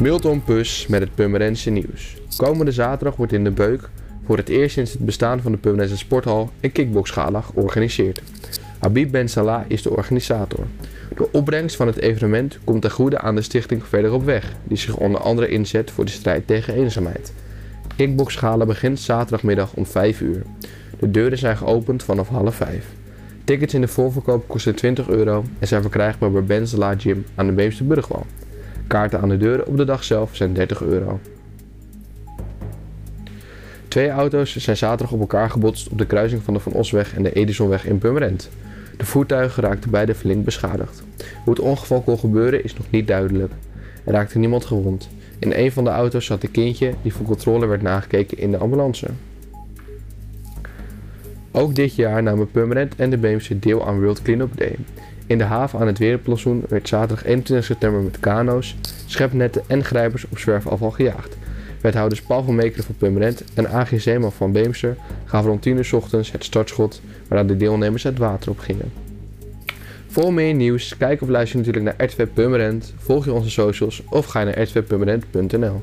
Milton Pus met het Purmerense nieuws. Komende zaterdag wordt in de Beuk voor het eerst sinds het bestaan van de Purmerense Sporthal een kickboxgala georganiseerd. Habib Ben Salah is de organisator. De opbrengst van het evenement komt ten goede aan de stichting Verder op Weg, die zich onder andere inzet voor de strijd tegen eenzaamheid. Kickboxgala begint zaterdagmiddag om 5 uur. De deuren zijn geopend vanaf half 5. Tickets in de voorverkoop kosten 20 euro en zijn verkrijgbaar bij Ben Salah Gym aan de Beemsterburgwal. Kaarten aan de deuren op de dag zelf zijn 30 euro. Twee auto's zijn zaterdag op elkaar gebotst op de kruising van de Van Osweg en de Edisonweg in Purmerend. De voertuigen raakten beide flink beschadigd. Hoe het ongeval kon gebeuren is nog niet duidelijk. Er raakte niemand gewond. In een van de auto's zat een kindje die voor controle werd nagekeken in de ambulance. Ook dit jaar namen Purmerend en de Beemse deel aan World Cleanup Day. In de haven aan het Wereldplantsoen werd zaterdag 21 september met kano's, schepnetten en grijpers op zwerfafval gejaagd. Wethouders Paul van Meekeren van Purmerend en AG Zeeman van Beemster gaven rond 10 uur ochtends het startschot waarna de deelnemers het water op gingen. Voor meer nieuws, kijk of luister natuurlijk naar RTV volg je onze socials of ga naar rtvpurmerend.nl.